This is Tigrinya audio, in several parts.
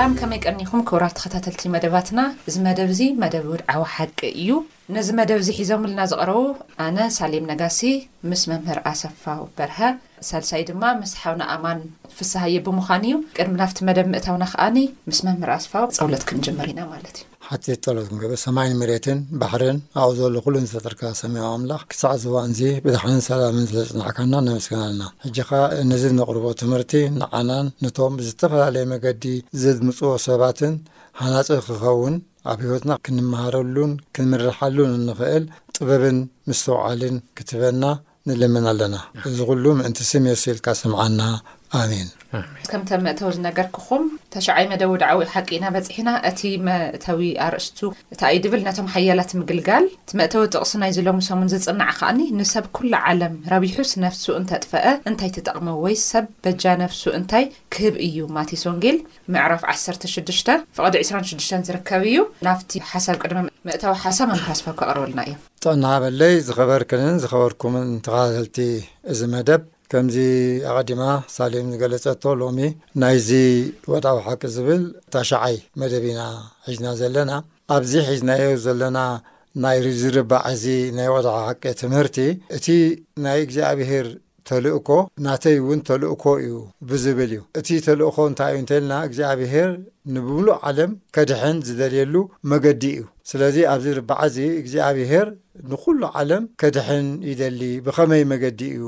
ሰላም ከመይ ቀኒኹም ክቡራት ተኸታተልቲ መደባትና እዚ መደብ እዚ መደብ ውድዓዊ ሓቂ እዩ ነዚ መደብ እዚ ሒዞምልና ዝቕረቡ ኣነ ሳሌም ነጋሲ ምስ መምህር ኣሰፋ በርሀ ሳልሳይ ድማ ምስ ሓውና ኣማን ፍሳሃየ ብምዃን እዩ ቅድሚ ናብቲ መደብ ምእታውና ከዓኒ ምስ መምህር ኣስፋው ፀውለት ክንጅምር ኢና ማለት እዩ ሓቲት ጸሎት ክንገብር ሰማይን መሬትን ባሕርን ኣብኡ ዘሎ ኩሉን ዝፈጠርካ ሰማያዊ ኣምላኽ ክሳዕ እዚ እዋን እዚ ብድሓንን ሰላምን ስለ ዘጽናሕካና ነመስግናልና ሕጂ ከኣ ነዚ ነቕርቦ ትምህርቲ ንዓናን ነቶም ብዝተፈላለየ መገዲ ዘድምጽዎ ሰባትን ሃናጺ ክኸውን ኣብ ሕይወትና ክንመሃረሉን ክንምርሓሉን እንኽእል ጥበብን ምስትውዓልን ክትህበና ንልምን ኣለና እዚ ኩሉ ምእንቲ ስም የሱ ኢልካ ስምዓና ኣሜን። ከምቲ ኣብ መእተዊ ዝነገርኩኹም፣ ተሽዓይ መደብ ውድዓዊ ሓቂ ኢና በጺሕና። እቲ መእተዊ ኣርእስቱ እታ እዩ ድብል ነቶም ሓያላት ምግልጋል። እቲ መእተዊ ጥቕሲ ናይዚ ሎሚ ሰሙን ዝጽናዕ ከኣኒ ንሰብ ኩላ ዓለም ረቢሑስ ነፍሱ እንተጥፈኣ እንታይ ትጠቕሞ ወይስ ሰብ በጃ ነፍሱ እንታይ ክህብ እዩ ማቴስ ወንጌል ምዕራፍ ዓሰርተ ሽዱሽተ ፍቕዲ ዕስራን ሽዱሽተን ዝርከብ እዩ ናብቲ ሓሳብ ቅድሚ መእተዊ ሓሳብ መምህር ኣስፋው ከቕርበልና እዩ። ጥዕና ሃበለይ ዝኸበርክንን ዝኸበርኩምን ተኸታተልቲ እዚ መደብ ከምዚ ኣቐዲማ ሳሌም ዝገለጸቶ ሎሚ ናይዚ ወድኣዊ ሓቂ ዝብል ታሽዓይ መደብ ኢና ሒዝና ዘለና ኣብዚ ሒዝናዮ ዘለና ናይ ዝርባዕ እዚ ናይ ወድዓዊ ሓቂ ትምህርቲ እቲ ናይ እግዚኣብሄር ተልእኮ ናተይ እውን ተልእኮ እዩ ብዝብል እዩ። እቲ ተልእኮ እንታይ እዩ እንተልና እግዚኣብሄር ንብምሉእ ዓለም ከድሕን ዝደልየሉ መገዲ እዩ። ስለዚ ኣብዚ ርብዓ እዚ እግዚኣብሄር ንኹሉ ዓለም ከድሕን ይደሊ ብኸመይ መገዲ እዩ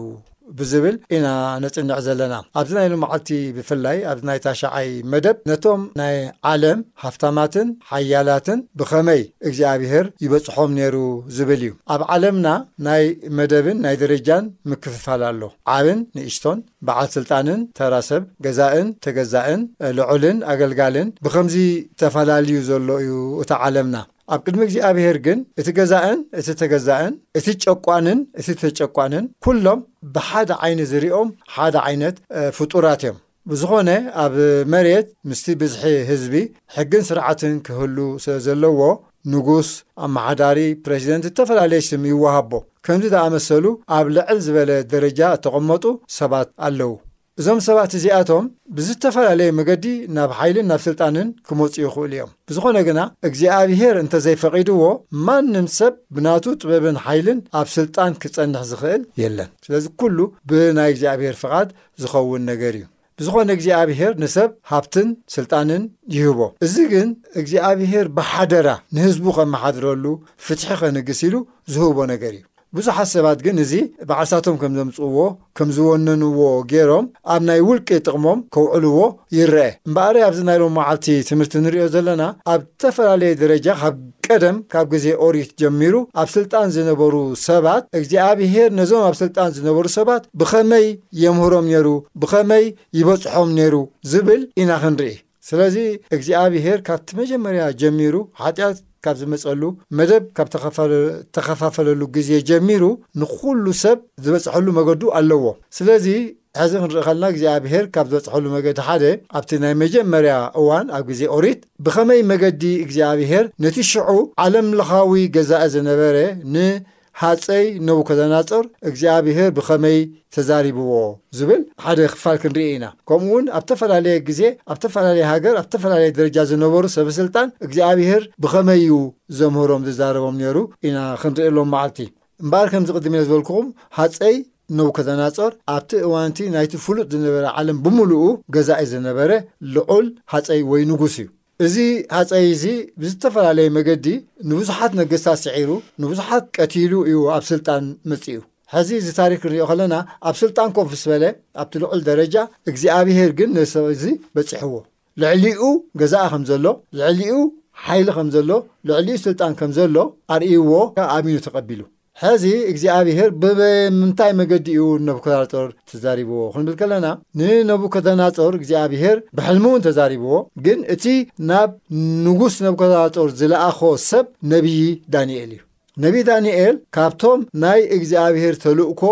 ብዝብል ኢና ነጽንዕ ዘለና። ኣብዚ ናይ ሎምዓልቲ ብፍላይ ኣብዚ ናይ ታሽዓይ መደብ ነቶም ናይ ዓለም ሃፍታማትን ሓያላትን ብኸመይ እግዚኣብሄር ይበጽሖም ነይሩ ዝብል እዩ። ኣብ ዓለምና ናይ መደብን ናይ ደረጃን ምክፍፋል ኣሎ። ዓብን ንእሽቶን፣ በዓል ስልጣንን ተራ ሰብ፣ ገዛእን ተገዛእን፣ ልዑልን ኣገልጋልን ብኸምዚ ተፈላልዩ ዘሎ እዩ እቲ ዓለምና። ኣብ ቅድሚ እግዚኣብሄር ግን እቲ ገዛእን እቲ ተገዛእን፣ እቲ ጨቋንን እቲ ተጨቋንን ኩሎም ብሓደ ዓይኒ ዝሪኦም ሓደ ዓይነት ፍጡራት እዮም። ብዝኾነ ኣብ መሬት ምስቲ ብዝሒ ህዝቢ ሕግን ስርዓትን ክህሉ ስለዘለዎ ንጉስ፣ ኣመሓዳሪ፣ ፕረሲደንት እተፈላለየ ስም ይወሃቦ። ከምዚ ዝኣመሰሉ ኣብ ልዕል ዝበለ ደረጃ እተቐመጡ ሰባት ኣለዉ። እዞም ሰባት እዚኣቶም ብዝተፈላለየ መገዲ ናብ ሓይልን ናብ ስልጣንን ክመጹ ይኽእሉ እዮም። ብዝኾነ ግና እግዚኣብሄር እንተዘይፈቒድዎ ማንም ሰብ ብናቱ ጥበብን ሓይልን ኣብ ስልጣን ክጸንሕ ዝኽእል የለን። ስለዚ ኩሉ ብናይ እግዚኣብሄር ፍቓድ ዝኸውን ነገር እዩ። ብዝኾነ እግዚኣብሄር ንሰብ ሃብትን ስልጣንን ይህቦ። እዚ ግን እግዚኣብሄር ብሓደራ ንህዝቡ ከመሓድረሉ፣ ፍትሒ ከንግስ ኢሉ ዝህቦ ነገር እዩ። ብዙሓት ሰባት ግን እዚ ባዕልታቶም ከም ዘምጽእዎ፣ ከም ዝወነንዎ ገይሮም ኣብ ናይ ውልቂ ጥቕሞም ከውዕልዎ ይረኣ። እምበኣረይ ኣብዚ ናይ ሎምመዓልቲ ትምህርቲ ንርእዮ ዘለና ኣብ እተፈላለየ ደረጃ ካብ። ቀደም ካብ ግዜ ኦሪት ጀሚሩ ኣብ ስልጣን ዝነበሩ ሰባት እግዚኣብሄር ነዞም ኣብ ስልጣን ዝነበሩ ሰባት ብኸመይ የምህሮም ኔሩ ብኸመይ ይበጽሖም ኔሩ ዝብል ኢና ክንርኢ ስለዚ እግዚኣብሄር ካብቲ መጀመርያ ጀሚሩ ሓጢኣት ካብ ዝመጸሉ መደብ ካብ ተኸፋፈለሉ ግዜ ጀሚሩ ንኹሉ ሰብ ዝበጽሐሉ መገዱ ኣለዎ ስለዚ ሕዚ ክንርኢ ከለና እግዚኣብሄር ካብ ዝበጽሐሉ መገዲ ሓደ ኣብቲ ናይ መጀመርያ እዋን ኣብ ግዜ ኦሪት ብኸመይ መገዲ እግዚኣብሄር ነቲ ሽዑ ዓለም ለኻዊ ገዛኢ ዝነበረ ን ሃጸይ ነቡከደናጾር እግዚኣብሄር ብኸመይ ተዛሪብዎ ዝብል ሓደ ክፋል ክንርኢ ኢና ከምኡ ውን ኣብ ተፈላለየ ግዜ ኣብ ተፈላለየ ሃገር ኣብ ተፈላለየ ደረጃ ዝነበሩ ሰበስልጣን እግዚኣብሄር ብኸመይ እዩ ዘምህሮም ዝዛረቦም ነይሩ ኢና ክንርኢ ሎም መዓልቲ እምበኣር ከምዚ ቅድሜ ዝበልኩኹም ሃጸይ ነቡከደናጾር ኣብቲ እዋን'ቲ ናይቲ ፍሉጥ ዝነበረ ዓለም ብምሉኡ ገዛኢ ዝነበረ ልዑል ሃጸይ ወይ ንጉስ እዩ። እዚ ሃጸይ እዚ ብዝተፈላለየ መገዲ ንብዙሓት ነገስታት ስዒሩ ንብዙሓት ቀቲሉ እዩ ኣብ ስልጣን መጺኡ። ሕዚ እዚ ታሪክ ክንሪኦ ከለና ኣብ ስልጣን ኮፍ ምስ በለ ኣብቲ ልዑል ደረጃ እግዚኣብሄር ግን ነዚ ሰብ እዚ በጺሕዎ። ልዕሊኡ ገዛኢ ከም ዘሎ፣ ልዕሊኡ ሓይሊ ከም ዘሎ፣ ልዕሊኡ ስልጣን ከም ዘሎ ኣርእይዎ ኣሚኑ ተቐቢሉ። ሕዚ እግዚኣብሄር ብምንታይ መገዲ እዩ ነቡከደነፆር ተዛሪብዎ ክንብል ከለና ንነቡከደነፆር እግዚኣብሄር ብሕልሚ እውን ተዛሪብዎ ግን እቲ ናብ ንጉስ ነቡከደነፆር ዝለኣኾ ሰብ ነቢዪ ዳንኤል እዩ ነቢዪ ዳንኤል ካብቶም ናይ እግዚኣብሄር ተልእኮ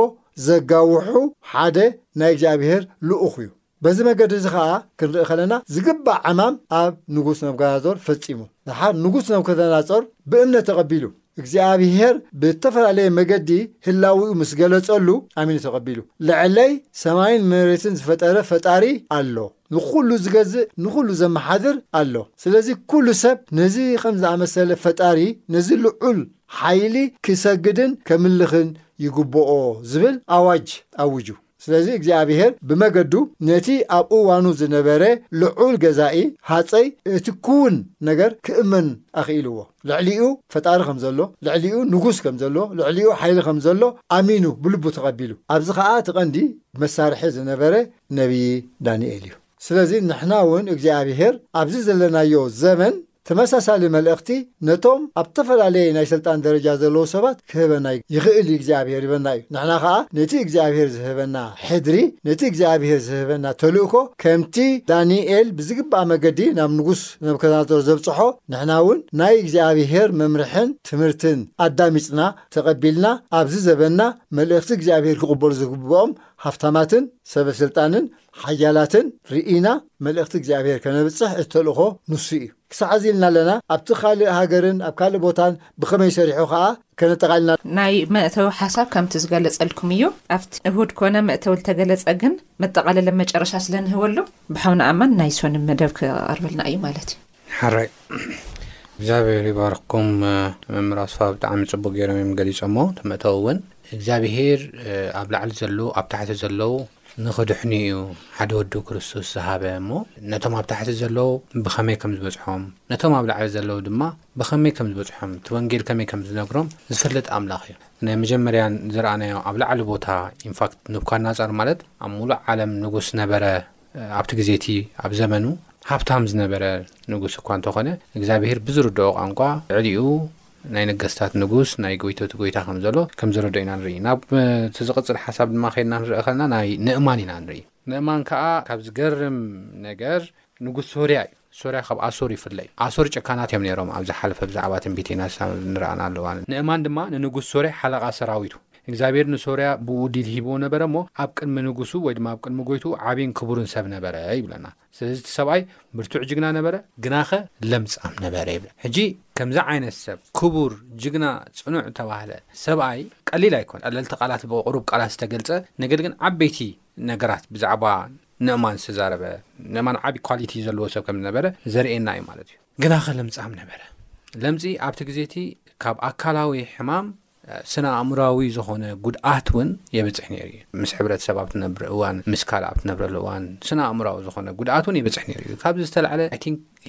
ዘጋውሑ ሓደ ናይ እግዚኣብሄር ልኡኽ እዩ በዚ መገዲ እዚ ኸኣ ክንርኢ ከለና ዝግባእ ዕማም ኣብ ንጉስ ናቡከደነፆር ፈጺሙ። ደሓር ንጉስ ናቡከደነፆር ብእምነት ተቐቢሉ። እግዚኣብሄር ብእተፈላለየ መገዲ ህላዌኡ ምስ ገለጸሉ ኣሚኑ ተቐቢሉ። ልዕለይ ሰማይን መሬትን ዝፈጠረ ፈጣሪ ኣሎ። ንኹሉ ዝገዝእ ንኹሉ ዘመሓድር ኣሎ። ስለዚ ኩሉ ሰብ ነዚ ከም ዝኣመሰለ ፈጣሪ ነዚ ልዑል ሓይሊ ክሰግድን ከምልኽን ይግብኦ ዝብል ኣዋጅ ኣውጁ። ስለዚ እግዚኣብሔር ብመገዱ ነቲ ኣብ እዋኑ ዝነበረ ልዑል ገዛኢ፣ ሃጸይ፣ እቲ ክዉን ነገር ክእመን ኣኽኢልዎ። ልዕሊኡ ፈጣሪ ከም ዘሎ፣ ልዕሊኡ ንጉስ ከም ዘሎ፣ ልዕሊኡ ሓይሊ ከም ዘሎ ኣሚኑ ብልቡ ተቐቢሉ። ኣብዚ ኸኣ እቲ ቀንዲ መሳርሒ ዝነበረ ነብዪ ዳንኤል እዩ። ስለዚ ንሕና እውን እግዚኣብሔር ኣብዚ ዘለናዮ ዘመን ተመሳሳሊ መልእኽቲ ነቶም ኣብ እተፈላለየ ናይ ስልጣን ደረጃ ዘለዉ ሰባት ክህበና ይኽእል እዩ። እግዚኣብሄር ይህበና እዩ። ንሕና ኸኣ ነቲ እግዚኣብሄር ዝህበና ሕድሪ፣ ነቲ እግዚኣብሄር ዝህበና ተልእኮ፣ ከምቲ ዳኒኤል ብዝግባእ መገዲ ናብ ንጉስ ነብከናጾር ዘብጽሖ፣ ንሕና እውን ናይ እግዚኣብሄር መምርሕን ትምህርትን ኣዳሚጽና ተቐቢልና ኣብዚ ዘበንና መልእኽቲ እግዚኣብሄር ክቕበሉ ዝግብኦም ሃፍታማትን ሰበ ስልጣንን ሓያላትን ርኢና መልእኽቲ እግዚኣብሔር ከነብጽሕ እቲ ተልእኾ ንሱ እዩ። ክሳዕ እዚ ኢልና ኣለና ኣብቲ ካልእ ሃገርን ኣብ ካልእ ቦታን ብኸመይ ሰሪሑ ከኣ ከነጠቓልል ኢና። ናይ መእተዊ ሓሳብ ከምቲ ዝገለጸልኩም እዩ። ኣብቲ እሁድ ኮነ መእተዊ ልተገለጸ ግን መጠቓለሊ መጨረሻ ስለንህበሉ ብሓውና ኣማን ናይ ሶኑይ መደብ ክቐርበልና እዩ ማለት እዩ። ሐራይ እግዚኣብሔር ይባርኽኩም መምህር ኣስፋው ብጣዕሚ ጽቡቅ ገይሮም እዮም ገሊጾሞ እቲ መእተዊ እውን እግዚኣብሔር ኣብ ላዕሊ ዘለዉ ኣብ ታሕቲ ዘለዉ ንኽድሕኑ እዩ ሓደ ወዱ ክርስቶስ ዝሃበ እሞ ነቶም ኣብ ታሕቲ ዘለዉ ብኸመይ ከም ዝበጽሖም ነቶም ኣብ ላዕሊ ዘለዉ ድማ ብኸመይ ከም ዝበጽሖም እቲ ወንጌል ከመይ ከም ዝነግሮም ዝፈልጥ ኣምላኽ እዩ ናይ መጀመርያን ዝረኣናዮ ኣብ ላዕሊ ቦታ ኢንፋክት ንብኳናጻር ማለት ኣብ ሙሉእ ዓለም ንጉስ ነበረ ኣብቲ ግዜ እቲ ኣብ ዘመኑ ሃብታም ዝነበረ ንጉስ እኳ እንተ ዀነ፣ እግዚኣብሄር ብዚርድኦ ቋንቋ ልዕሊኡ ናይ ነገስታት ንጉስ፣ ናይ ጐይቶት ጐይታ ከም ዘሎ ከም ዝረድኦ ኢና ንርኢ። ናብቲ ዚቕጽል ሓሳብ ድማ ኼድና ክንርኢ ኸለና ናይ ንእማን ኢና ንርኢ። ንእማን ከኣ ካብ ዚገርም ነገር ንጉስ ሶርያ እዩ። ሶርያ ካብ ኣሶር ይፍለ እዩ። ኣሶር ጨካናት እዮም ነይሮም ኣብ ዝሓለፈ ብዛዕባ ትንቢት ኢናስ ኣብ ንረኣናሉ እዋን። ንእማን ድማ ንንጉስ ሶርያ ሓለቓ ሰራዊቱ። እግዚኣብሄር ንሶርያ ብኡ ዲል ሂብዎ ነበረ እሞ ኣብ ቅድሚ ንጉሱ ወይ ድማ ኣብ ቅድሚ ጎይትኡ ዓቢን ክቡርን ሰብ ነበረ ይብለና። ስለዚ እቲ ሰብኣይ ብርቱዕ ጅግና ነበረ፣ ግናኸ ለምጻም ነበረ ይብል ሕጂ ከምዚ ዓይነት ሰብ ክቡር ጅግና ጽኑዕ እተባህለ ሰብኣይ ቀሊል ኣይኮነን ቀለልቲ ቃላት ብቁሩብ ቃላት ዝተገልጸ ነገር ግን ዓበይቲ ነገራት ብዛዕባ ንእማን ዝተዛረበ ንእማን ዓብዪ ኳሊቲ ዘለዎ ሰብ ከም ዝነበረ ዘርእየና እዩ ማለት እዩ ግናኸ ለምጻም ነበረ ለምፂ ኣብቲ ግዜ እቲ ካብ ኣካላዊ ሕማም ስነ ኣእምራዊ ዝኾነ ጉድኣት እውን የብፅሕ ነይሩ እዩ ምስ ሕብረተሰብ ኣብ ትነብረ እዋን ምስ ካልእ ኣብ ትነብረሉ እዋን ስነ ኣእምራዊ ዝኾነ ጉድኣት እውን የብፅሕ ነይሩ እዩ ካብዚ ዝተላዕለ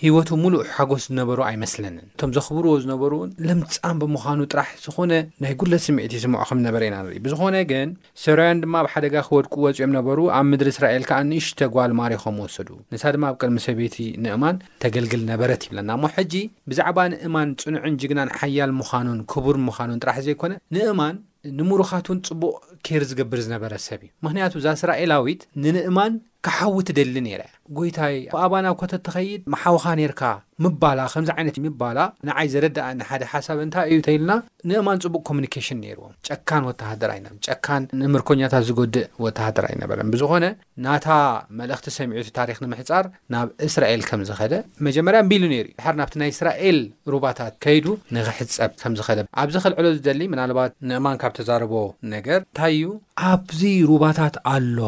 ህይወቱ ምሉእ ሓጎስ ዝነበሮ ኣይመስለንን። እቶም ዘኽብርዎ ዝነበሩ እውን ለምጻም ብምዃኑ ጥራሕ ዝኾነ ናይ ጉድለት ስምዒት ይስምዖ ከም ዝነበረ ኢና ንርኢ። ብዝኾነ ግን ሶርያውያን ድማ ኣብ ሓደጋ ክወድቁ ወጺኦም ነበሩ፣ ኣብ ምድሪ እስራኤል ከኣ ንእሽተ ጓል ማሪኾም ወሰዱ፣ ንሳ ድማ ኣብ ቅድሚ ሰበይቲ ንእማን ተገልግል ነበረት ይብለና። እሞ ሕጂ ብዛዕባ ንእማን ጽኑዕን ጅግናን ሓያል ምዃኑን ክቡር ምዃኑን ጥራሕ ዘይኮነ ንእማን ንምሩኻት እውን ጽቡቕ ኬር ዝገብር ዝነበረ ሰብ እዩ። ምኽንያቱ እዛ እስራኤላዊት ንንእማን ክሓዊ ትደሊ ነይረ። ጎይታይ ኣባና እኮ ተትኸይድ ምሓውኻ ኔርካ ምባላ ከምዚ ዓይነት ምባላ ንዓይ ዘረደኣኒ ሓደ ሓሳብ እንታይ እዩ ተይልና ንእማን ጽቡቅ ኮሙኒኬሽን ነይርዎም ጨካን ወተሃደር ኣይነበረን ጨካን ንምርኮኛታት ዝጎድእ ወተሃደር ኣይነበረን ብዝኾነ ናታ መልእኽቲ ሰሚዑ እቲ ታሪኽ ንምሕጻር ናብ እስራኤል ከም ዝኸደ መጀመርያ እምቢ ኢሉ ነይሩ እዩ ድሓር ናብቲ ናይ እስራኤል ሩባታት ከይዱ ንኽሕጸብ ከም ዝኸደ ኣብዚ ከልዕሎ ዝደሊ ምናልባት ንእማን ካብ ተዛረቦ ነገር እንታይ እዩ ኣብዚ ሩባታት ኣሎ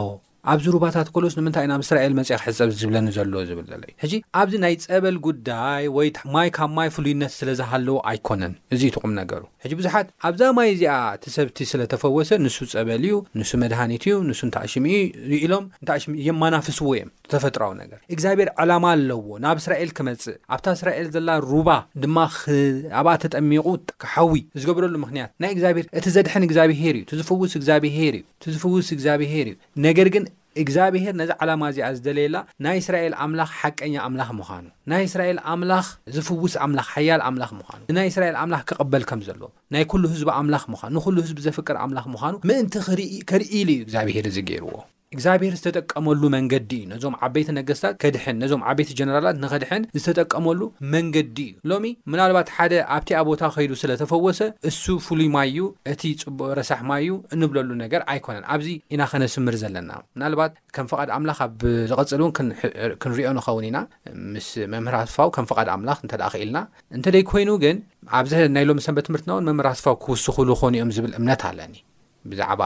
ኣብዚ ሩባታት ከሎስ ንምንታይ ናብ እስራኤል መጺኣ ክሕጸብ ዝብለኒ ዘሎ ዝብል ዘለይ ሕጂ ኣብዚ ናይ ጸበል ጉዳይ ወይ ማይ ካብ ማይ ፍሉይነት ስለ ዝሃለዎ ኣይኮነን እዚ እቲ ቁምነገሩ ሕጂ ብዙሓት ኣብዛ ማይ እዚኣ እቲ ሰብ እቲ ስለ ተፈወሰ ንሱ ጸበል እዩ ንሱ መድሃኒት እዩ ንሱ እንተ ኣሽሚ እዩ ኢሎም እንተ ኣሽሚ የማናፍስዎ እዮም ተፈጥራዊ ነገር እግዚኣብሔር ዕላማ ኣለዎ ናብ እስራኤል ክመጽእ ኣብታ እስራኤል ዘላ ሩባ ድማ ኣብኣ ተጠሚቑ ክሓዊ ዝገብረሉ ምክንያት ናይ እግዚኣብሔር እቲ ዘድሕን እግዚኣብሔር እዩ እቲ ዝፍውስ እግዚኣብሔር እዩ እቲ ዝፍውስ እግዚኣብሄር እዩ። ነገር ግን እግዚኣብሄር ነዛ ዓላማ እዚኣ ዝደለየላ ናይ እስራኤል ኣምላኽ ሓቀኛ ኣምላኽ ምዃኑ፣ ናይ እስራኤል ኣምላኽ ዝፍውስ ኣምላኽ ሓያል ኣምላኽ ምዃኑ፣ ንናይ እስራኤል ኣምላኽ ክቕበል ከም ዘለዎ፣ ናይ ኩሉ ህዝቢ ኣምላኽ ምዃኑ፣ ንኹሉ ህዝቢ ዘፍቅር ኣምላኽ ምዃኑ ምእንቲ ክርኢ ከርኢ ኢሉ እዩ እግዚኣብሄር እዚ ገይርዎ። እግዚኣብሄር ዝተጠቀመሉ መንገዲ እዩ ነዞም ዓበይቲ ነገስታት ከድሕን፣ ነዞም ዓበይቲ ጀነራላት ንኸድሕን ዝተጠቀመሉ መንገዲ እዩ። ሎሚ ምናልባት ሓደ ኣብቲኣ ቦታ ከይዱ ስለ ተፈወሰ እሱ ፍሉይ ማይ'ዩ፣ እቲ ጽቡቕ ረሳሕ ማይ'ዩ እንብለሉ ነገር ኣይኮነን። ኣብዚ ኢና ከነስምር ዘለና። ምናልባት ከም ፍቓድ ኣምላኽ ኣብ ዝቐጽል እውን ክንርእዮ ንኸውን ኢና፣ ምስ መምህር ኣስፋው ከም ፍቓድ ኣምላኽ እንተድኣ ክኢልና። እንተደይ ኮይኑ ግን ኣብዚ ናይ ሎሚ ሰንበት ትምህርትና እውን መምህር ኣስፋው ክውስኹሉ ይኾኑ እዮም ዝብል እምነት ኣለኒ። ብዛዕባ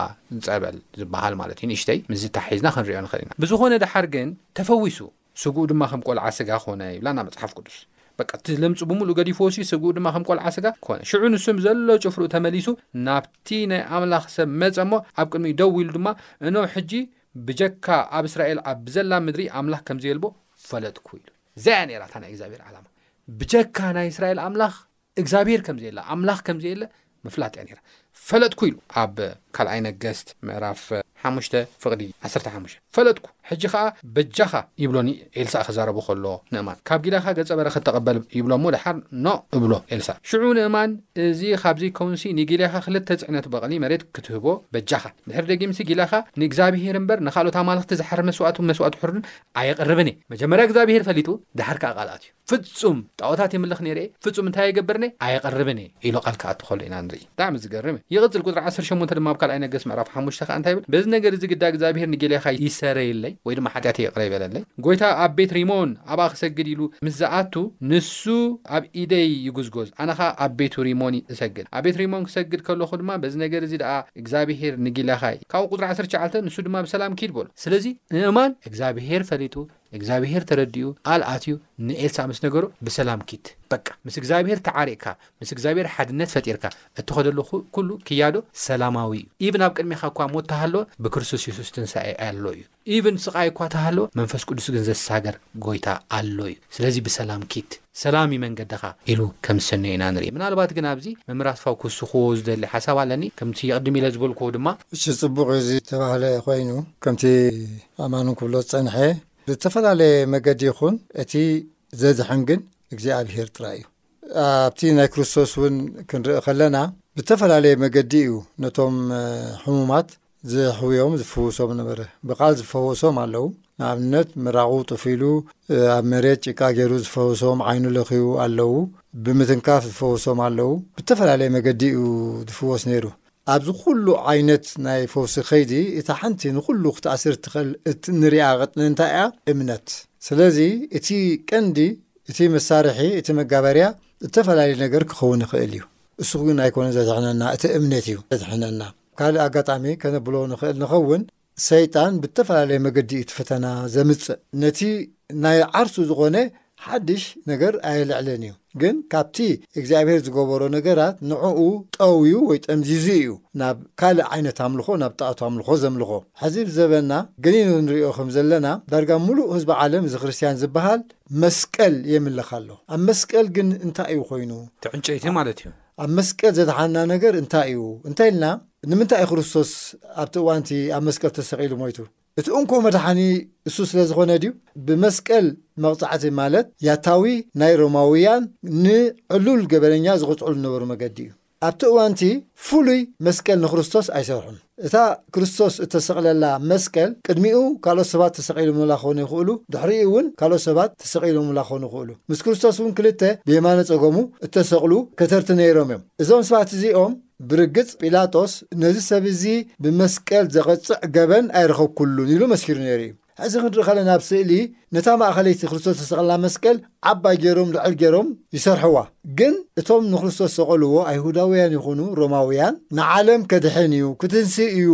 ጸበል ዝበሃል ማለት'ዩ ንእሽተይ ምስዚ ተሓሒዝና ክንርእዮ ንኽእል ኢና። ብዝኾነ ደሓር ግን ተፈዊሱ። ስግኡ ድማ ከም ቆልዓ ስጋ ኮነ ይብላና መጽሓፍ ቅዱስ። በቃ እቲ ለምጹ ብምሉኡ ገዲፍዎ ሲ ስግኡ ድማ ከም ቆልዓ ስጋ ኮነ። ሽዑ ንሱ ምስ ዘሎ ጭፍርኡ ተመሊሱ ናብቲ ናይ ኣምላኽ ሰብ መጸ እሞ ኣብ ቅድሚኡ ደው ኢሉ ድማ እንሆ ሕጂ ብጀካ ኣብ እስራኤል ኣብ ዘላ ምድሪ ኣምላኽ ከምዘየልቦ ፈለጥኩ ኢሉ። እዚኣ እያ ነይራ እታ ናይ እግዚኣብሄር ዓላማ። ብጀካ ናይ እስራኤል ኣምላኽ እግዛብሄር ከም ዘየለ ኣምላኽ ከም ዘየለ ምፍላጥ እያ ነይራ ፈለጥኩ ኢሉ ኣብ ካልኣይ ነገስት ምዕራፍ ሓሙሽተ ፍቕዲ ዓሰርተ ሓሙሽተ ፈለጥኩ ሕጂ ኸኣ በጃኻ ይብሎ ንኤልሳእ ክዛረቦ ከሎ ንእማን ካብ ጊዳኻ ገጸ በረኸት ተቐበል ይብሎ እሞ ደሓር ን እብሎ ኤልሳእ ሽዑ ንእማን እዚ ኻብ ዘይከውንሲ ንጊልያኻ ክልተ ጽዕነት በቕሊ መሬት ክትህቦ በጃኻ ድሕሪ ደጊምሲ ጊላኻ ንእግዛብሄር እምበር ንኻልኦት ኣማልኽቲ ዝሓርድ መስዋእትን መስዋእቲ ሕሩድን ኣየቕርብን እየ መጀመርያ እግዛብሄር ፈሊጡ ደሓር ከኣ ቃል ኣትዩ ፍጹም ጣኦታት የምልኽ ኔረ እየ ፍጹም እንታይ ኣይገብርን እየ ኣየቕርብን እየ ኢሉ ቃል ክኣቱ ከሎ ኢና ንርኢ ብጣዕሚ ዝገርም እዩ ይቕጽል ቁጽሪ ዓሰርተ ሸሞንተ ድማ ኣብ ካልኣይ ነገስት ምዕራፍ ሓሙሽተ ከኣ እንታይ ይብል በዚ ነገር እዚ ግዳ እግዚኣብሄር ንጌልያኻ ይሰረየለይ ወይ ድማ ሓጢኣተይ ይቕረ ይበለለይ ጎይታ ኣብ ቤት ሪሞን ኣብኣ ክሰግድ ኢሉ ምስ ዝኣቱ ንሱ ኣብ ኢደይ ይጉዝጎዝ ኣነ ከኣ ኣብ ቤቱ ሪሞን እሰግድ ኣብ ቤት ሪሞን ክሰግድ ከለኹ ድማ በዚ ነገር እዚ ደኣ እግዚኣብሄር ንጌልያኻ ካብኡ ቁጽሪ ዓሰርተ ትሽዓተ ንሱ ድማ ብሰላም ኪድ በሎ ስለዚ እማን እግዚኣብሄር ፈሊጡ እግዛብሄር ተረዲኡ ቃል ኣትዩ ንኤልሳእ ምስ ነገሮ ብሰላም ኪድ በቃ ምስ እግዛብሄር ተዓሪቅካ ምስ እግዛብሄር ሓድነት ፈጢርካ እትኸደሉ ኩሉ ክያዶ ሰላማዊ እዩ ኢቭን ኣብ ቅድሜኻ እኳ ሞት ተሃለወ ብክርስቶስ የሱስ ትንሳኤ ኣሎ እዩ ኢቭን ስቃይ እኳ ተሃለወ መንፈስ ቅዱስ ግን ዘሳገር ጎይታ ኣሎ እዩ ስለዚ ብሰላም ኪድ። ሰላም እዩ መንገድኻ ኢሉ ከም ዝሰነዮ ኢና ንርኢ። ምናልባት ግን ኣብዚ መምህር ኣስፋው ክውስኽዎ ዝደሊ ሓሳብ ኣለኒ። ከምቲ ቅድም ኢለ ዝበልክዎ ድማ። እሺ ጽቡቕ እዩ እዚ ዝተባህለ ኮይኑ ከምቲ ኣማኑን ክብሎ ዝጸንሐ ብተፈላለየ መገዲ ይኹን እቲ ዘድሕን ግን እግዚኣብሄር ጥራይ እዩ። ኣብቲ ናይ ክርስቶስ እውን ክንርኢ ከለና ብተፈላለየ መገዲ እዩ ነቶም ሕሙማት ዘሕውዮም ዝፍውሶም ነበረ። ብቃል ዝፈወሶም ኣለው። ንኣብነት ምራቑ ጡፍ ኢሉ ኣብ መሬት ጭቃ ገይሩ ዝፈወሶም፣ ዓይኑ ለኺዩ ኣለው። ብምትንካፍ ዝፈወሶም ኣለው። ብተፈላለየ መገዲ እዩ ዝፍወስ ነይሩ። ኣብዚ ኩሉ ዓይነት ናይ ፈውሲ ከይዲ እታ ሓንቲ ንኹሉ ክትኣስር እትኸል እትንሪኣ ቅጥኒ እንታይ እያ? እምነት። ስለዚ እቲ ቀንዲ እቲ መሳርሒ እቲ መጋበርያ እተፈላለየ ነገር ክኸውን ይኽእል እዩ። እሱ ግን ኣይኮነን ዘድሕነና እቲ እምነት እዩ ዘድሕነና። ካልእ ኣጋጣሚ ከነብሎ ንኽእል ንኸውን፣ ሰይጣን ብእተፈላለየ መገዲ እዩ እቲ ፈተና ዘምጽእ። ነቲ ናይ ዓርሱ ዝኾነ ሓድሽ ነገር ኣየልዕልን እዩ፣ ግን ካብቲ እግዚኣብሄር ዝገበሮ ነገራት ንዕኡ ጠውዩ ወይ ጠምዚዙ እዩ ናብ ካልእ ዓይነት ኣምልኾ፣ ናብ ጣኦት ኣምልኾ ዘምልኾ። ሕዚ እቲ ዘበንና ገኒኑ ንርእዮ ከም ዘለና፣ ዳርጋ ምሉእ ህዝቢ ዓለም እዚ ክርስትያን ዝበሃል መስቀል የምልኽ ኣሎ። ኣብ መስቀል ግን እንታይ እዩ ኮይኑ? እቲ ዕንጨይቲ ማለት እዩ። ኣብ መስቀል ዘድሓና ነገር እንታይ እዩ እንተ ኢልና፣ ንምንታይ እዩ ክርስቶስ ኣብቲ እዋን እቲ ኣብ መስቀል ተሰቒሉ ሞይቱ? እቲ እንኮ መድሓኒ እሱ ስለ ዝኾነ ድዩ? ብመስቀል መቕጻዕቲ ማለት ያታዊ ናይ ሮማውያን ንዕሉል ገበነኛ ዝቕጽዕሉ ዝነበሩ መገዲ እዩ። ኣብቲ እዋን እቲ ፍሉይ መስቀል ንክርስቶስ ኣይሰርሑን። እታ ክርስቶስ እተሰቕለላ መስቀል፣ ቅድሚኡ ካልኦት ሰባት ተሰቒሎምላ ክኾኑ ይኽእሉ፣ ድሕሪኡ እውን ካልኦት ሰባት ተሰቒሎምላ ክኾኑ ይኽእሉ። ምስ ክርስቶስ እውን ክልተ ብየማነ ጸገሙ እተሰቕሉ ከተርቲ ነይሮም እዮም። እዞም ሰባት እዚኦም ብርግጽ ጲላጦስ ነዚ ሰብ እዚ ብመስቀል ዘቐጽዕ ገበን ኣይረኸብኩሉን ኢሉ መስኪሩ ነይሩ እዩ። ሕዚ ክንርኢ ከለና ኣብ ስእሊ ነታ ማእኸለይቲ ክርስቶስ ዝተሰቐላ መስቀል ዓባይ ገይሮም ልዕል ገይሮም ይሰርሕዋ ግን እቶም ንክርስቶስ ዝሰቐልዎ ኣይሁዳውያን ይኹኑ ሮማውያን ንዓለም ከድሕን እዩ ክትንስእ እዩ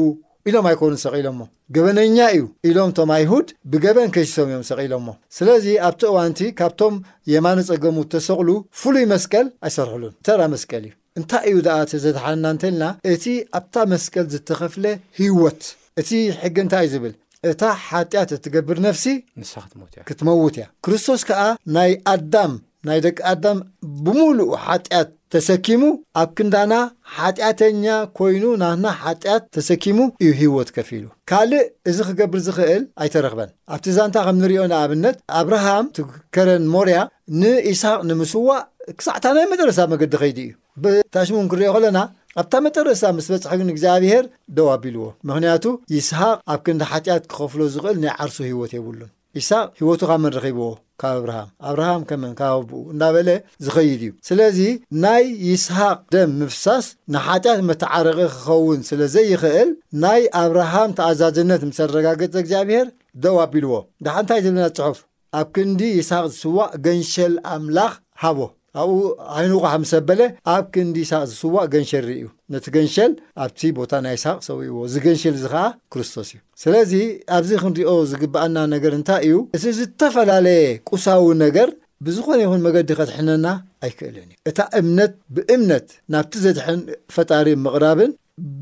ኢሎም ኣይኮኑን ሰቒሎሞ ገበነኛ እዩ ኢሎም እቶም ኣይሁድ ብገበን ከሲሶም እዮም ሰቒሎሞ ስለዚ ኣብቲ እዋንቲ ካብቶም የማነ ጸገሙ ተሰቕሉ ፍሉይ መስቀል ኣይሰርሕሉን ተራ መስቀል እዩ እንታይ እዩ ደኣ እቲ ዘድሓነና እንተ ኢልና፣ እቲ ኣብታ መስቀል ዝተኸፍለ ህይወት። እቲ ሕጊ እንታይ እዩ ዝብል? እታ ሓጢኣት እትገብር ነፍሲ ንሳ ክትሞት እያ። ክትመውት እያ። ክርስቶስ ከኣ ናይ ኣዳም፣ ናይ ደቂ ኣዳም ብምሉኡ ሓጢኣት ተሰኪሙ፣ ኣብ ክንዳና ሓጢኣተኛ ኮይኑ ናትና ሓጢኣት ተሰኪሙ እዩ ህይወት ከፊሉ። ካልእ እዚ ክገብር ዝኽእል ኣይተረኽበን። ኣብቲ ዛንታ ከም ንርእዮ ንኣብነት ኣብርሃም እቲ ከረን ሞርያ ንኢሳቕ ንምስዋእ ክሳዕ እታ ናይ መጠረስታ መገዲ ከይዱ እዩ። በታ ሽሙ ክንሪኦ ከለና ኣብታ መጠረስታ ምስ በጽሐ ግን እግዚኣብሄር ደው ኣቢልዎ። ምኽንያቱ ይስሃቅ ኣብ ክንዲ ሓጢኣት ክኸፍሎ ዝኽእል ናይ ዓርሱ ህይወት የብሉን። ኢሳቕ ህይወቱ ካብ መን ረኺብዎ? ካብ ኣብርሃም። ኣብርሃም ከመን ካብ ኣቡኡ እንዳበለ ዝኸይድ እዩ። ስለዚ ናይ ይስሃቅ ደም ምፍሳስ ንሓጢኣት መተዓረቒ ክኸውን ስለ ዘይኽእል ናይ ኣብርሃም ተኣዛዝነት ምስ ኣረጋገጸ እግዚኣብሄር ደው ኣቢልዎ። ደሓን እንታይ ትብለና ጽሑፍ? ኣብ ክንዲ ይስሃቅ ዝስዋእ ገንሸል ኣምላኽ ሃቦ። ኣብኡ ዓይኑ ቛሕ ምስ ኣበለ ኣብ ክንዲ ይስሃቅ ዝስዋእ ገንሸል ርእዩ። ነቲ ገንሸል ኣብቲ ቦታ ናይ ይስሃቅ ሰዊእዎ። እዚ ገንሸል እዚ ኸኣ ክርስቶስ እዩ። ስለዚ ኣብዚ ክንሪኦ ዝግብኣና ነገር እንታይ እዩ? እቲ ዝተፈላለየ ቁሳዊ ነገር ብዝኾነ ይኹን መገዲ ከድሕነና ኣይክእልን እዩ። እታ እምነት ብእምነት ናብቲ ዘድሕን ፈጣሪ ምቕራብን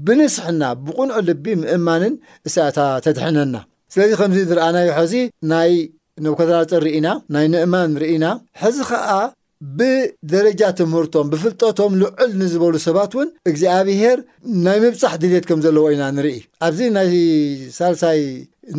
ብንስሕና ብቕኑዕ ልቢ ምእማንን እሳ እታ ተድሕነና። ስለዚ ከምዚ ዝረኣናዮ ሐዚ ናይ ነብኮተናፅር ርኢና ናይ ንእማን ርኢና ሐዚ ኸዓ ብደረጃ ትምህርቶም ብፍልጠቶም ልዕል ንዝበሉ ሰባት እውን እግዚኣብሔር ናይ ምብፃሕ ድልት ከም ዘለዎ ኢና ንርኢ ኣብዚ ናይ ሳልሳይ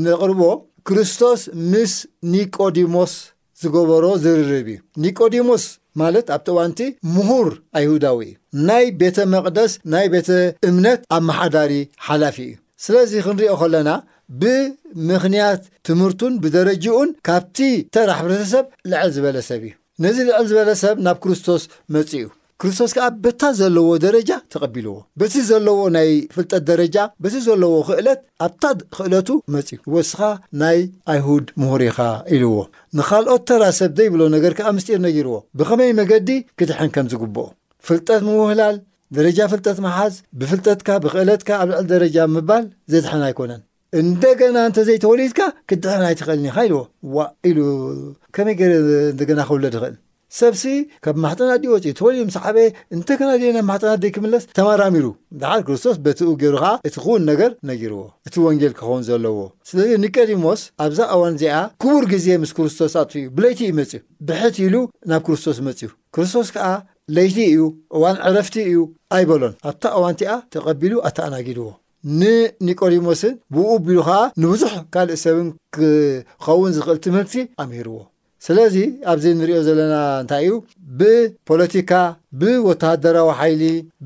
ነቕርቦ ክርስቶስ ምስ ኒቆዲሞስ ዝገበሮ ዝርርብ እዩ። ኒቆዲሞስ ማለት ኣብቲ እዋንቲ ምሁር ኣይሁዳዊ እዩ። ናይ ቤተ መቅደስ ናይ ቤተ እምነት ኣመሓዳሪ ሓላፊ እዩ። ስለዚ ክንሪኦ ከለና ብምክንያት ትምህርቱን ብደረጅኡን ካብቲ ተራ ሕብረተሰብ ልዕል ዝበለ ሰብ እዩ። ነዚ ልዕል ዝበለ ሰብ ናብ ክርስቶስ መጺኡ። ክርስቶስ ከኣ በታ ዘለዎ ደረጃ ተቐቢልዎ። በቲ ዘለዎ ናይ ፍልጠት ደረጃ፣ በቲ ዘለዎ ክእለት ኣብታ ክእለቱ መጺኡ ወስኻ ናይ ኣይሁድ ምሁር ኢኻ ኢልዎ። ንኻልኦት ተራ ሰብ ዘይብሎ ነገር ከኣ ምስጢር ነጊርዎ፣ ብኸመይ መገዲ ክድሕን ከም ዝግብኦ። ፍልጠት ምውህላል፣ ደረጃ ፍልጠት ምሓዝ፣ ብፍልጠትካ ብክእለትካ ኣብ ልዕሊ ደረጃ ምባል ዘድሕን ኣይኮነን። እንደገና እንተዘይተወሊድካ ክትድሕን ኣይትኽእልን ኢኻ ኢልዎ። ዋእ ኢሉ ከመይ ገይረ እንደገና ክውለድ ይኽእል? ሰብሲ ካብ ማሕፀን ኣዲኡ ወፂኡ ተወሊዱ ምስ ዓበየ እንደገና ድየ ናብ ማሕፀን ኣደይ ክምለስ? ተመራሚሩ ደሓር ክርስቶስ በቲኡ ገይሩ ከዓ እቲ ክውን ነገር ነጊርዎ። እቲ ወንጌል ክኸውን ዘለዎ። ስለዚ ኒቀዲሞስ ኣብዛ እዋን እዚኣ ክቡር ግዜ ምስ ክርስቶስ ኣጥፊኡ ብለይቲ እዩ መፂኡ። ብሕት ኢሉ ናብ ክርስቶስ መፂኡ። ክርስቶስ ከዓ ለይቲ እዩ፣ እዋን ዕረፍቲ እዩ ኣይበሎን። ኣብታ እዋን እቲኣ ተቐቢሉ ኣተኣናጊድዎ። ንኒቆዲሞስን ብኡ ኣቢሉ ኸኣ ንብዙሕ ካልእ ሰብን ክኸውን ዝኽእል ትምህርቲ ኣምሂርዎ። ስለዚ ኣብዚ ንርእዮ ዘለና እንታይ እዩ? ብፖለቲካ፣ ብወተሃደራዊ ሓይሊ፣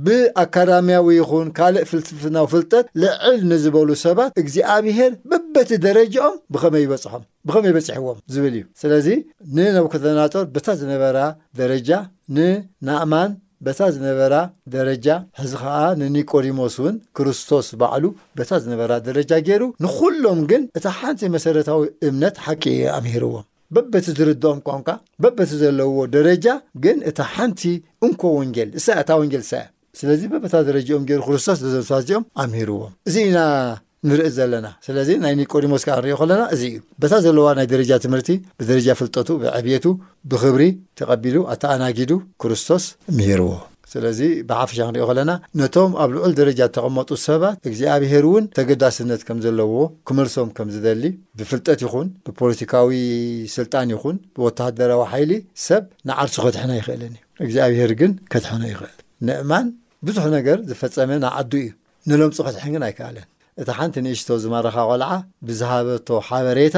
ብኣካዳምያዊ ይኹን ካልእ ፍልስፍናዊ ፍልጠት ልዕል ንዝበሉ ሰባት እግዚኣብሄር በበቲ ደረጃኦም ብኸመይ ይበጽሖም፣ ብኸመይ በጺሕዎም ዝብል እዩ። ስለዚ ንነቡከደነጾር በታ ዝነበራ ደረጃ ንናእማን፣ በታ ዝነበራ ደረጃ ሕዚ ኸኣ ንኒቆዲሞስውን ክርስቶስ ባዕሉ በታ ዝነበራ ደረጃ ገይሩ ንኹሎም ግን እታ ሓንቲ መሰረታዊ እምነት ሓቂ ኢዩ ኣምሂርዎም በበቲ ዝርድኦም ቋንቋ በበቲ ዘለውዎ ደረጃ ግን እታ ሓንቲ እንኮ ወንጌል እሳ እታ ወንጌል እሳ ኢያ ስለዚ በበታ ደረጅኦም ገይሩ ክርስቶስ ነዞም ሰባት እዚኦም ኣምሂርዎም እዚ ኢና ንርኢ ዘለና ስለዚ ናይ ኒቆዲሞስ ከኣ ንሪኦ ከለና እዚ እዩ በታ ዘለዋ ናይ ደረጃ ትምህርቲ ብደረጃ ፍልጠቱ ብዕብየቱ ብክብሪ ተቀቢሉ ኣተኣናጊዱ ክርስቶስ ምሂርዎ ስለዚ ብሓፈሻ ክንሪኦ ከለና ነቶም ኣብ ልዑል ደረጃ እተቀመጡ ሰባት እግዚኣብሄር እውን ተገዳስነት ከም ዘለዎ ክመልሶም ከም ዝደሊ ብፍልጠት ይኹን ብፖለቲካዊ ስልጣን ይኹን ብወተሃደራዊ ሓይሊ ሰብ ንዓርሱ ከድሕን ኣይኽእልን እዩ እግዚኣብሄር ግን ከድሕኖ ይኽእል ንእማን ብዙሕ ነገር ዝፈጸመ ንዓዱ እዩ ንለምጹ ከድሕን ግን ኣይከኣለን። እታ ሓንቲ ንእሽቶ ዝማረኻ ቆልዓ ብዝሃበቶ ሓበሬታ፣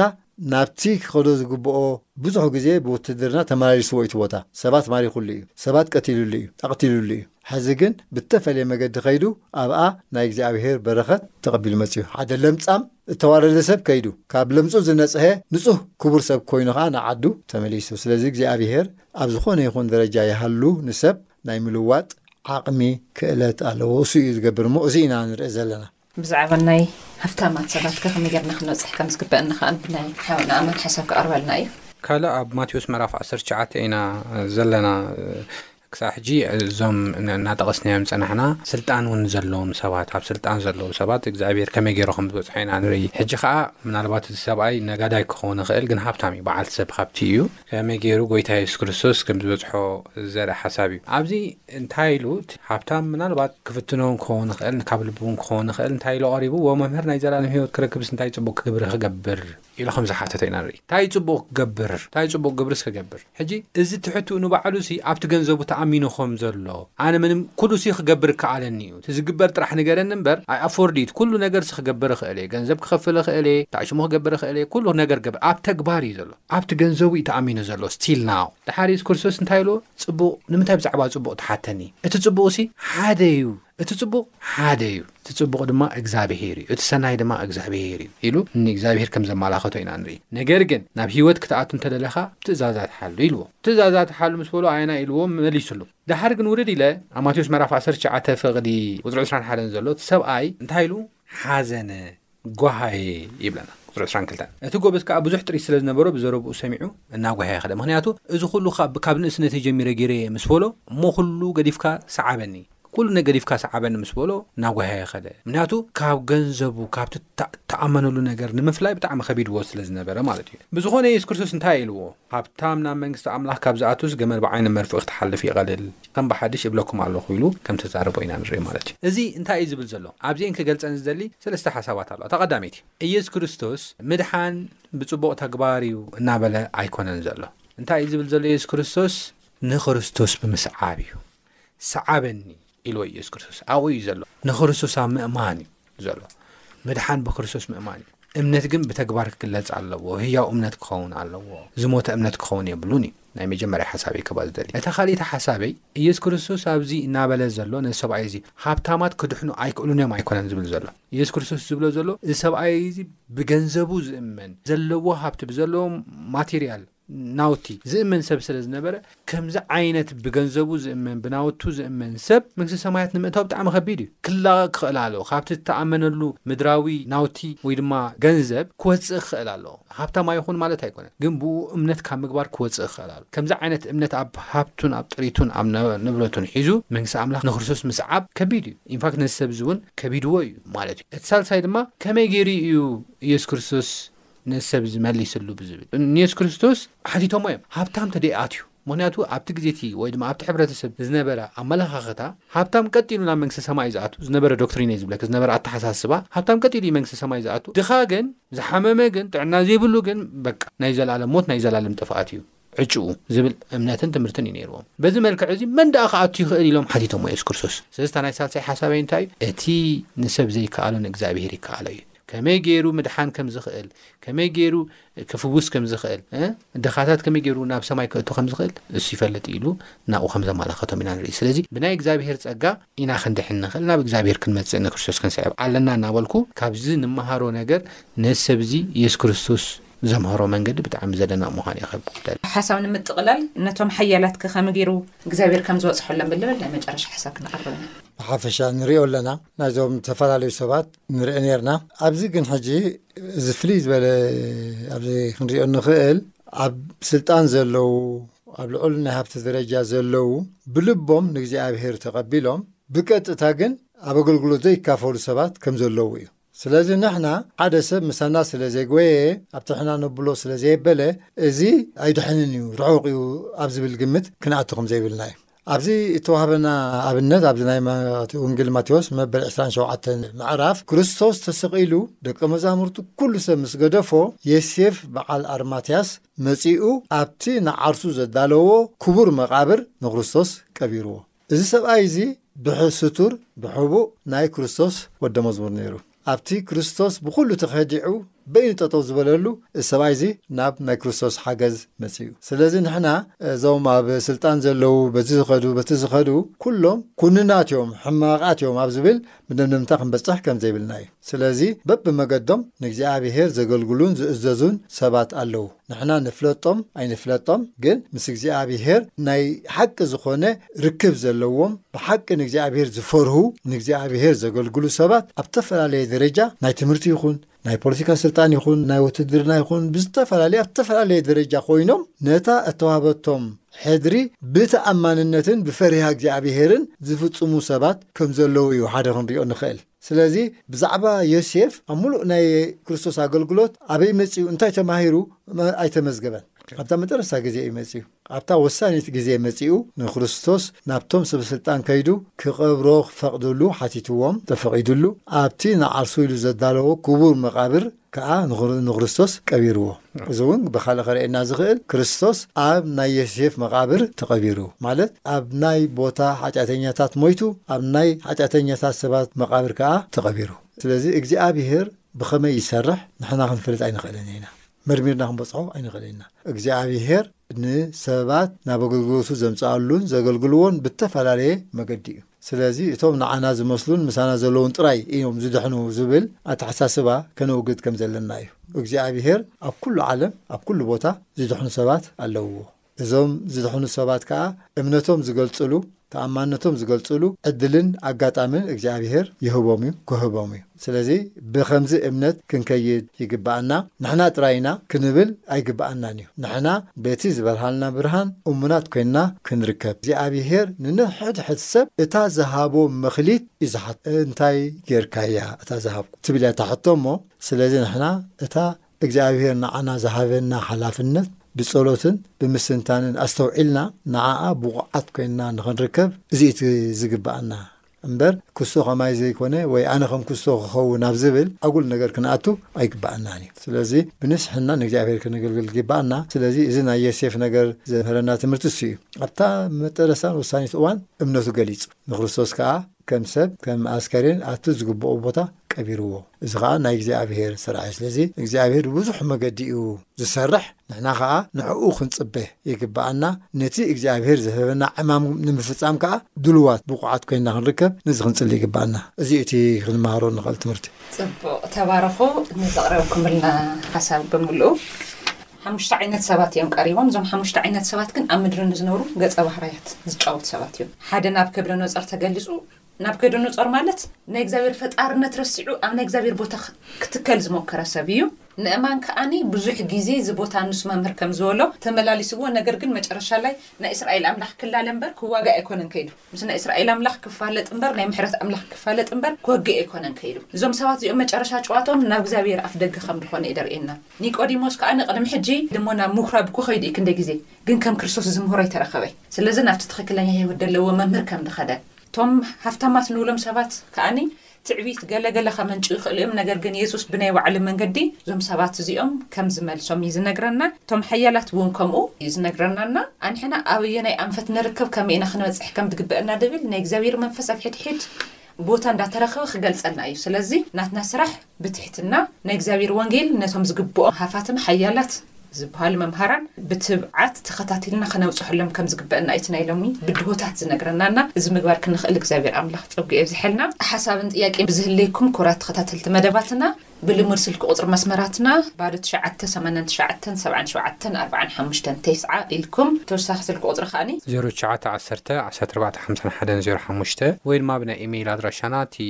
ናብቲ ክኸዶ ዝግብኦ ብዙሕ ግዜ ብውትድርና ተመላሊስዎ እዩ እቲ ቦታ። ሰባት ማሪኹሉ እዩ፣ ሰባት ቀቲሉሉ እዩ፣ ኣቕቲሉሉ እዩ። ሕዚ ግን ብተፈልየ መገዲ ከይዱ ኣብኣ ናይ እግዚኣብሄር በረኸት ተቐቢሉ መጺኡ። ሓደ ለምጻም እተዋረደ ሰብ ከይዱ ካብ ለምጹ ዝነጽሀ ንጹህ ክቡር ሰብ ኮይኑ ኸኣ ንዓዱ ተመሊሱ። ስለዚ እግዚኣብሄር ኣብ ዝኾነ ይኹን ደረጃ ይሃሉ ንሰብ ናይ ምልዋጥ ዓቕሚ፣ ክእለት፣ ኣለዎ። እሱ እዩ ዝገብር እሞ እዙይ ኢና ንርኢ ዘለና። ብዛዕባ ናይ ሃፍታማት ሰባት ከ ከመይ ጌርና ክንበጽሕ ከም ዝግበእና ከኣ ብናይ ሓውና ኣማን ሓሳብ ክቐርበልና እዩ። ካልእ ኣብ ማቴዎስ ምዕራፍ ዓሰርተ ትሽዓተ ኢና ዘለና። ክሳዕ ሕጂ እዞም እናጠቐስናዮም ዝጸናሕና ስልጣን እውን ዘለዎም ሰባት፣ ኣብ ስልጣን ዘለዉ ሰባት እግዚኣብሄር ከመይ ጌሩ ከም ዝበጽሖ ኢና ንርኢ። ሕጂ ከኣ ምናልባት እቲ ሰብኣይ ነጋዳይ ክኸውን ይኽእል ግን ሃብታም እዩ፣ በዓል ሰብ ሃብቲ እዩ። ከመይ ገይሩ ጎይታ የሱስ ክርስቶስ ከም ዝበጽሖ ዘርኢ ሓሳብ እዩ። ኣብዚ እንታይ ኢሉ እቲ ሃብታም ምናልባት ክፍትኖ ክኸውን ይኽእል ንካብ ልቡ ውን ክኸውን ይኽእል እንታይ ኢሉ ኣቕሪቡ ዎ መምህር ናይ ዘላለም ህይወት ክረክብስ እንታይ ጽቡቕ ክግብሪ ክገብር ኢሉ ከም ዝሓተቶ ኢና ንርኢ እንታይ ጽቡቕ ክገብር እንታይ ጽቡቕ ግብርስ ክገብር ሕጂ እዚ ትሕትኡ ንባዕሉሲ ኣብቲ ገንዘቡ ተኣሚኑ ከም ዘሎ ኣነ ምንም ኩሉሲ ክገብር ይከኣለኒ እዩ እቲ ዝግበር ጥራሕ ንገረኒ እምበር ኣይ ኣፎርድ ኢት ኩሉ ነገርሲ ክገብር ይኽእል እየ ገንዘብ ክኸፍል ይኽእል እየ ታሽሙ ክገብር ይኽእል እየ ኩሉ ነገር ክገብር ኣብ ተግባር እዩ ዘሎ ኣብቲ ገንዘቡ እዩ ተኣሚኑ ዘሎ still now። ደሓር የሱስ ክርስቶስ እንታይ ኢልዎ ጽቡቕ ንምንታይ ብዛዕባ ጽቡቕ ትሓተኒ እቲ ጽቡቕሲ ሓደ እዩ እቲ ጽቡቕ ሓደ እዩ እቲ ጽቡቕ ድማ እግዝኣብሄር እዩ እቲ ሰናይ ድማ እግዝኣብሄር እዩ ኢሉ ንእግዝኣብሄር ከም ዘማላኸቶ ኢና ንርኢ ነገር ግን ናብ ህይወት ክትኣቱ እንተደለኻ ትእዛዛት ሓሉ ኢልዎ ትእዛዛት ሓሉ ምስ በሎ ኣየና ኢልዎ መሊሱሉ ደሓር ግን ውርድ ኢለ ኣብ ማቴዎስ ምዕራፍ 19 ፍቕዲ ቁጽሪ 21 ዘሎ እቲ ሰብኣይ እንታይ ኢሉ ሓዘነ ጓሃየ ይብለና ቁፅሪ ዕስራን ክልተን እቲ ጎበዝ ከዓ ብዙሕ ጥሪት ስለ ዝነበሮ ብዘረብኡ ሰሚዑ እናጓሃየ ከደ ምክንያቱ እዚ ኩሉ ካብ ካብ ንእስነተይ ጀሚረ ገይረ እየ ምስ በሎ እሞ ኩሉ ገዲፍካ ሰዓበኒ ኩሉ ነ ገዲፍካ ሰዓበኒ ምስ በሎ እናጓሃየ ከደ ምክንያቱ ካብ ገንዘቡ ካብቲ እተኣመነሉ ነገር ንምፍላይ ብጣዕሚ ከቢድዎ ስለ ዝነበረ ማለት እዩ ብዝኮነ የሱስ ክርስቶስ እንታይ ኢልዎ ሃብታም ናብ መንግስቲ ኣምላኽ ካብ ዝኣቱስ ገመል ብዓይኒ መርፍእ ክትሓልፍ ይቐልል ከም ብሓድሽ እብለኩም ኣሎኹ ኢሉ ከም ዝተዛረቦ ኢና ንርኢ ማለት እዩ። እዚ እንታይ እዩ ዝብል ዘሎ? ኣብዚኤን ክገልጸን ዝደሊ ሰለስተ ሓሳባት ኣለዋ። እታ ቀዳመይቲ ኢየሱስ ክርስቶስ ምድሓን ብጽቡቕ ተግባር እዩ እናበለ ኣይኮነን ዘሎ። እንታይ እዩ ዝብል ዘሎ ኢየሱስ ክርስቶስ ንክርስቶስ ብምስዓብ እዩ። ስዓበኒ! ኢልዎ ኢየሱስ ክርስቶስ ኣብኡ እዩ ዘሎ። ንክርስቶስ ኣብ ምእማን እዩ ዘሎ። ምድሓን ብክርስቶስ ምእማን እዩ። እምነት ግን ብተግባር ክግለጽ ኣለዎ። ህያው እምነት ክኸውን ኣለዎ። ዝሞተ እምነት ክኸውን የብሉን እዩ። ናይ መጀመርያ ሓሳበይ ከባ ዝደሊ እታ ካልኢት ሓሳበይ ኢየሱስ ክርስቶስ ኣብዚ እናበለ ዘሎ ነዚ ሰብኣይ እዚ ሃብታማት ክድሕኑ ኣይክእሉን እዮም ኣይኮነን ዝብል ዘሎ ኢየሱስ ክርስቶስ ዝብሎ ዘሎ እዚ ሰብኣይ እዚ ብገንዘቡ ዝእመን ዘለዎ ሃብቲ ብዘለዎ ማቴሪያል ናውቲ ዝእመን ሰብ ስለ ዝነበረ፣ ከምዚ ዓይነት ብገንዘቡ ዝእመን፣ ብናውቱ ዝእመን ሰብ መንግስተ ሰማያት ንምእታው ብጣዕሚ ከቢድ እዩ። ክላቐቕ ክኽእል ኣለዎ። ካብቲ እተኣመነሉ ምድራዊ ናውቲ ወይ ድማ ገንዘብ ክወጽእ ክኽእል ኣለዎ። ሃብታም ኣይኹን ማለት ኣይኮነን፣ ግን ብእኡ እምነት ካብ ምግባር ክወጽእ ክኽእል ኣለዎ። ከምዚ ዓይነት እምነት ኣብ ሃብቱን ኣብ ጥሪቱን ኣብ ንብረቱን ሒዙ መንግስቲ ኣምላኽ ንክርስቶስ ምስዓብ ከቢድ እዩ። in fact ነዚ ሰብ እዚ እውን ከቢድዎ እዩ ማለት እዩ። እቲ ሳልሳይ ድማ ከመይ ገይሩ እዩ ኢየሱስ ክርስቶስ ንሰብ ዝመሊስሉ ብዝብል ንየሱስ ክርስቶስ ሓቲቶሞ እዮም ሃብታም ተደይ ኣትዩ ምክንያቱ ኣብቲ ግዜ እቲ ወይ ድማ ኣብቲ ሕብረተሰብ ዝነበረ ኣመለኻኽታ ሃብታም ቀጢሉ ናብ መንግስተ ሰማይ እዩ ዝኣቱ ዝነበረ ዶክትሪን እየ ዝብለክ ዝነበረ ኣተሓሳስባ ሃብታም ቀጢሉ እዩ መንግስተ ሰማይ ዝኣቱ ድኻ ግን ዝሓመመ ግን ጥዕና ዘይብሉ ግን በቃ ናይ ዘላለም ሞት ናይ ዘላለም ጥፍኣት እዩ ዕጭኡ ዝብል እምነትን ትምህርትን እዩ ነይርዎ በዚ መልክዕ እዚ መን ደኣ ክኣቱ ይኽእል ኢሎም ሓቲቶሞ የሱስ ክርስቶስ ስለዚ እታ ናይ ሳልሳይ ሓሳበይ እንታይ እዩ እቲ ንሰብ ዘይከኣሎ ንእግዚኣብሄር ይከኣሎ እዩ ከመይ ገይሩ ምድሓን ከም ዝኽእል ከመይ ገይሩ ክፍውስ ከም ዝኽእል ድኻታት ከመይ ገይሩ ናብ ሰማይ ክእቱ ከም ዝኽእል እሱ ይፈልጥ ኢሉ ናብኡ ከም ዘመላኸቶም ኢና ንርኢ ስለዚ ብናይ እግዚኣብሄር ጸጋ ኢና ክንድሕን ንኽእል ናብ እግዚኣብሄር ክንመጽእ ንክርስቶስ ክንስዕብ ኣለና እናበልኩ ካብዚ ንመሃሮ ነገር ነዚ ሰብ እዚ የሱስ ክርስቶስ ዘምሀሮ መንገዲ ብጣዕሚ ዘደንቅ ምዃኑ እየ ከብ ክደል። ሓሳብ ንምጥቕላል ነቶም ሓያላት ከ ከመይ ገይሩ እግዚኣብሔር ከም ዝበጽሐሎም ብልብል ናይ መጨረሻ ሓሳብ ክነቕርብ ኢና። ብሓፈሻ ንሪኦ ኣለና ናይዞም ዝተፈላለዩ ሰባት ንርኢ ኔርና ኣብዚ ግን ሕጂ እዚ ፍልይ ዝበለ ኣብዚ ክንሪኦ እንኽእል ኣብ ስልጣን ዘለዉ ኣብ ልዑል ናይ ሃብቲ ደረጃ ዘለዉ ብልቦም ንእግዚኣብሔር ተቐቢሎም ብቀጥታ ግን ኣብ ኣገልግሎት ዘይካፈሉ ሰባት ከም ዘለዉ እዩ። ስለዚ ንሕና ሓደ ሰብ ምሳና ስለ ዘይጎየየ ኣብቲ ንሕና ነብሎ ስለ ዘየበለ እዚ ኣይድሕንን እዩ ርሑቕ እዩ ኣብ ዝብል ግምት ክንኣቱ ከም ዘይብልና እዩ። ኣብዚ እተዋህበና ኣብነት ኣብዚ ናይ ወንጌል ማቴዎስ መበል ዕስራን ሸውዓተን ምዕራፍ ክርስቶስ ተሰቒሉ ደቀ መዛሙርቱ ኩሉ ሰብ ምስ ገደፎ የሴፍ በዓል ኣርማትያስ መጺኡ ኣብቲ ንዓርሱ ዘዳለዎ ክቡር መቓብር ንክርስቶስ ቀቢርዎ። እዚ ሰብኣይ እዚ ብሕ ስቱር ብሕቡእ ናይ ክርስቶስ ወደ መዝሙር ነይሩ። ኣብቲ ክርስቶስ ብኹሉ ተኸዲዑ በይኑ ጠጠው ዝበለሉ እዚ ሰብኣይ እዚ ናብ ናይ ክርስቶስ ሓገዝ መጺኡ። ስለዚ ንሕና እዞም ኣብ ስልጣን ዘለዉ በዚ ዝኸዱ በቲ ዝኸዱ ኩሎም ኩንናት እዮም ሕማቓት እዮም ኣብ ዝብል ምደምደምታ ክንበጽሕ ከም ዘይብልና እዩ። ስለዚ በብመገዶም ንእግዚኣብሄር ዘገልግሉን ዝእዘዙን ሰባት ኣለዉ። ንሕና ንፍለጦም ኣይንፍለጦም ግን ምስ እግዚኣብሄር ናይ ሓቂ ዝኾነ ርክብ ዘለዎም ብሓቂ ንእግዚኣብሄር ዝፈርሁ ንእግዚኣብሄር ዘገልግሉ ሰባት ኣብ ተፈላለየ ደረጃ ናይ ትምህርቲ ይኹን ናይ ፖለቲካ ስልጣን ይኹን ናይ ውትድርና ይኹን ብዝተፈላለየ ኣብ ተፈላለየ ደረጃ ኮይኖም ነታ እተዋህበቶም ሕድሪ ብተኣማንነትን ብፈሪሃ እግዚኣብሄርን ዝፍጽሙ ሰባት ከም ዘለዉ እዩ ሓደ ክንሪኦ ንኽእል። ስለዚ ብዛዕባ ዮሴፍ ኣብ ምሉእ ናይ ክርስቶስ ኣገልግሎት ኣበይ መጺኡ እንታይ ተማሂሩ ኣይተመዝገበን። ኣብታ መጨረስታ ግዜ እዩ መጺኡ። ኣብታ ወሳኒት ግዜ መጺኡ ንክርስቶስ ናብቶም ሰበስልጣን ከይዱ ክቐብሮ ክፈቕድሉ ሓቲትዎም። ተፈቒድሉ ኣብቲ ንዓርሱ ኢሉ ዘዳለዎ ክቡር መቓብር ከኣ ንክርስቶስ ቀቢርዎ። እዚ ውን ብካልእ ከርእየና ዝክእል ክርስቶስ ኣብ ናይ ዮሴፍ መቃብር ተቀቢሩ ማለት ኣብ ናይ ቦታ ሓጢኣተኛታት ሞይቱ ኣብ ናይ ሓጢኣተኛታት ሰባት መቃብር ከኣ ተቀቢሩ። ስለዚ እግዚኣብሄር ብከመይ ይሰርሕ ንሕና ክንፈልጥ ኣይንክእልን ኢና መርሚርና ክንበጽሖ ኣይንክእልን ኢና። እግዚኣብሄር ንሰባት ናብ ኣገልግሎቱ ዘምጽኣሉን ዘገልግልዎን ብተፈላለየ መገዲ እዩ። ስለዚ እቶም ንዓና ዝመስሉን ምሳና ዘለዉን ጥራይ እዮም ዝድሕኑ ዝብል ኣተሓሳስባ ከነውግድ ከም ዘለና እዩ። እግዚኣብሄር ኣብ ኩሉ ዓለም ኣብ ኩሉ ቦታ ዝድሕኑ ሰባት ኣለውዎ። እዞም ዝድሕኑ ሰባት ከኣ እምነቶም ዝገልጽሉ፣ ተኣማንነቶም ዝገልጽሉ ዕድልን ኣጋጣምን እግዚኣብሄር ይህቦም እዩ፣ ክህቦም እዩ። ስለዚ ብኸምዚ እምነት ክንከይድ ይግብኣና፣ ንሕና ጥራይ ኢና ክንብል ኣይግብኣናን እዩ። ንሕና በቲ ዝበርሃልና ብርሃን እሙናት ኮይንና ክንርከብ እግዚኣብሄር ንንሕድሕድ ሰብ እታ ዝሃቦ መክሊት እዩ ዝሓቶ። እንታይ ጌርካ እያ እታ ዝሃብኩ ትብል እያ እታ ሕቶ እሞ ስለዚ ንሕና እታ እግዚኣብሄር ንዓና ዝሃበና ሓላፍነት ብጸሎትን ብምስትንታንን ኣስተውዒልና ንዓኣ ብቑዓት ኮይንና ንኽንርከብ እዚ እቲ ዝግብኣና። እምበር ክሶ ከማይ ዘይኮነ ወይ ኣነ ከም ክሶ ክኸውን ኣብ ዝብል ኣጉል ነገር ክንኣቱ ኣይግብኣናን እዩ ስለዚ ብንስሕና ንእግዚኣብሔር ከነገልግል ይግብኣና ስለዚ እዚ ናይ የሴፍ ነገር ዘምህረና ትምህርቲ እሱ እዩ ኣብታ መጠረሳን ወሳኒት እዋን እምነቱ ገሊጹ ንክርስቶስ ከኣ ከም ሰብ ከም ኣስከሬን ኣቲ ዝግብኦ ቦታ ቀቢርዎ እዚ ከኣ ናይ እግዚኣብሔር ስራሕዩ ስለዚ እግዚኣብሔር ብብዙሕ መገዲ እዩ ዝሰርሕ ንሕና ከኣ ንዕኡ ክንጽበ ይግብኣና ነቲ እግዚኣብሔር ዝሀበና ዕማም ንምፍጻም ከኣ ድሉዋት ብቁዓት ኮይና ክንርከብ ነዚ ክንጽሊ ይግብኣና እዚ እዩ እቲ ክንመሃሮ ንኽእል ትምህርቲ። ጽቡቅ ተባረኹ ንዘቅረብኩምልና ሓሳብ ብምልኡ ሓሙሽተ ዓይነት ሰባት እዮም ቀሪቦም እዞም ሓሙሽተ ዓይነት ሰባት ግን ኣብ ምድሪ ንዝነብሩ ገጸ ባህርያት ዝጫወቱ ሰባት እዮም ሓደ ናብ ክብረ ኖጸር ተገሊጹ ናብ ከደኖ ጾር ማለት ናይ እግዚኣብሔር ፈጣርነት ረሲዑ ኣብ ናይ እግዚኣብሔር ቦታ ክትከል ዝሞከረ ሰብ እዩ። ንእማን ከኣኒ ብዙሕ ጊዜ እዚ ቦታ ንሱ መምህር ከም ዝበሎ ተመላሊስዎ ነገር ግን መጨረሻ ላይ ናይ እስራኤል ኣምላኽ ክላለ እምበር ክዋጋእ ኣይኮነን ከይዱ ምስ ናይ እስራኤል ኣምላኽ ክፋለጥ እምበር ናይ ምሕረት ኣምላኽ ክፋለጥ እምበር ክወግእ ኣይኮነን ከይዱ እዞም ሰባት እዚኦም መጨረሻ ጨዋቶም ናብ እግዚኣብሔር ኣፍ ደገ ከም ድኾነ እዩ ደርእየና ኒቆዲሞስ ከኣኒ ቅድሚ ሕጂ ድሞ ናብ ምኩራብ ክኸይዱ እዩ ክንደ ጊዜ ግን ከም ክርስቶስ ዝምህሮ ኣይተረኸበይ ስለዚ ናብቲ ትኽክለኛ ህይወት ደለዎ መምህር ከም ድኸደ እቶም ሃፍታማት እንብሎም ሰባት ከኣ ትዕቢት ገለ ገለ ከመንጭው ይኽእሉ እዮም፣ ነገር ግን የሱስ ብናይ ባዕሉ መንገዲ እዞም ሰባት እዚኦም ከም ዝመልሶም እዩ ዝነግረና። እቶም ሓያላት እውን ከምኡ እዩ ዝነግረና እና ኣንሕና ኣበየናይ ኣንፈት ንርከብ ከመይ ኢና ክንበጽሕ ከም ዝግበእና ድብል ናይ እግዚኣብሔር መንፈስ ኣብ ሕድሕድ ቦታ እንዳተረኸበ ክገልጸልና እዩ። ስለዚ ናትና ስራሕ ብትሕትና ናይ እግዚኣብሔር ወንጌል ነቶም ዝግብኦም ሃፋትም ሓያላት ዝበሃሉ መምሃራን ብትብዓት ተኸታቲልና ከነብጽሐሎም ከም ዝግበእና እቲ ናይ ሎሚ ብድሆታት ዝነግረና እና እዚ ምግባር ክንኽእል እግዚኣብሔር ኣምላኽ ጸጉ የብዝሐልና። ሓሳብን ጥያቄን ብዝህልየኩም ክቡራት ተኸታተልቲ መደባትና ብልሙድ ስልኪ ቁጽሪ መስመራትና ባዶ ትሽዓተ ሰማንያን ትሽዓተን ሰብዓን ሸውዓተን ኣርብዓን ሓሙሽተን ቴስዓ ኢልኩም ተወሳኺ ስልኪ ቁጽሪ ከኣኒ። ዜሮ ትሽዓተ ዓሰርተ ዓሰርተ ኣርባዕተ ሓምሳን ሓደን ዜሮ ሓሙሽተ ወይ ድማ ብናይ ኢመይል ኣድራሻና ቲ።